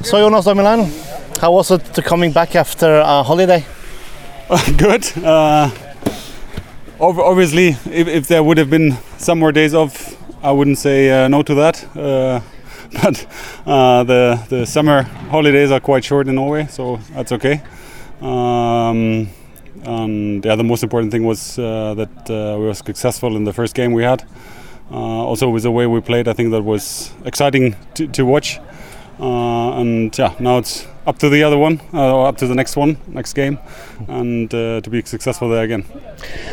So Jonas Deumeland, how was it to coming back after a holiday? Good. Uh, obviously, if, if there would have been some more days off, I wouldn't say uh, no to that. Uh, but uh, the the summer holidays are quite short in Norway, so that's okay. Um, and yeah, the most important thing was uh, that uh, we were successful in the first game we had. Also, with the way we played, I think that was exciting to, to watch. Uh, and yeah, now it's up to the other one, uh, or up to the next one, next game, and uh, to be successful there again.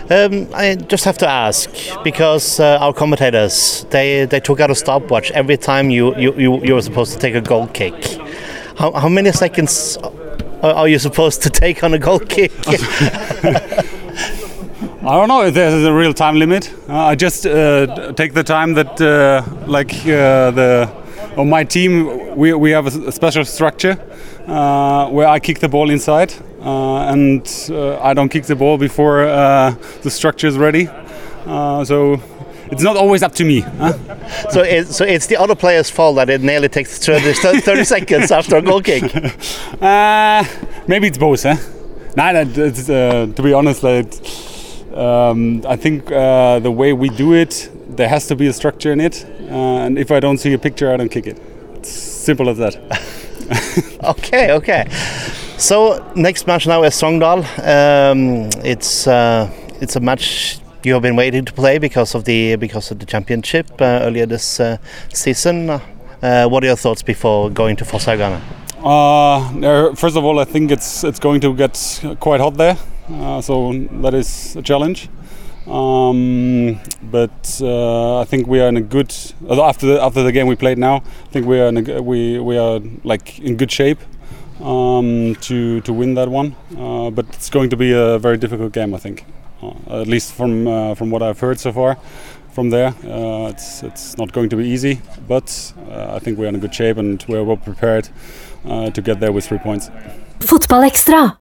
Um, I just have to ask because uh, our commentators they, they took out a stopwatch every time you, you, you, you were supposed to take a goal kick. How, how many seconds are you supposed to take on a goal kick? I don't know if there's a real time limit. Uh, I just uh, take the time that, uh, like uh, the on my team, we, we have a, special structure uh, where I kick the ball inside, uh, and uh, I don't kick the ball before uh, the structure is ready. Uh, so it's not always up to me. huh? so, it, so it's the other player's fault that it nearly takes 30, 30 seconds after a goal kick. Uh, maybe it's both, huh? That, it's, uh, to be honest, like, um, I think uh, the way we do it, there has to be a structure in it. Uh, and if I don't see a picture, I don't kick it. It's simple as that. Okay, okay. So next match now is Sogndal. Um, it's uh, it's a match you have been waiting to play because of the because of the championship uh, earlier this uh, season. Uh, what are your thoughts before going to Fosshaugane? Uh, first of all, I think it's it's going to get quite hot there, uh, so that is a challenge. Um, but uh, I think we are in a good after the, after the game we played now. I think we are in a, we we are like in good shape um, to to win that one. Uh, but it's going to be a very difficult game, I think. Uh, at least from uh, from what I've heard so far. From there, uh, it's it's not going to be easy, but uh, I think we're in a good shape and we're well prepared to get there with three points. Fotball Extra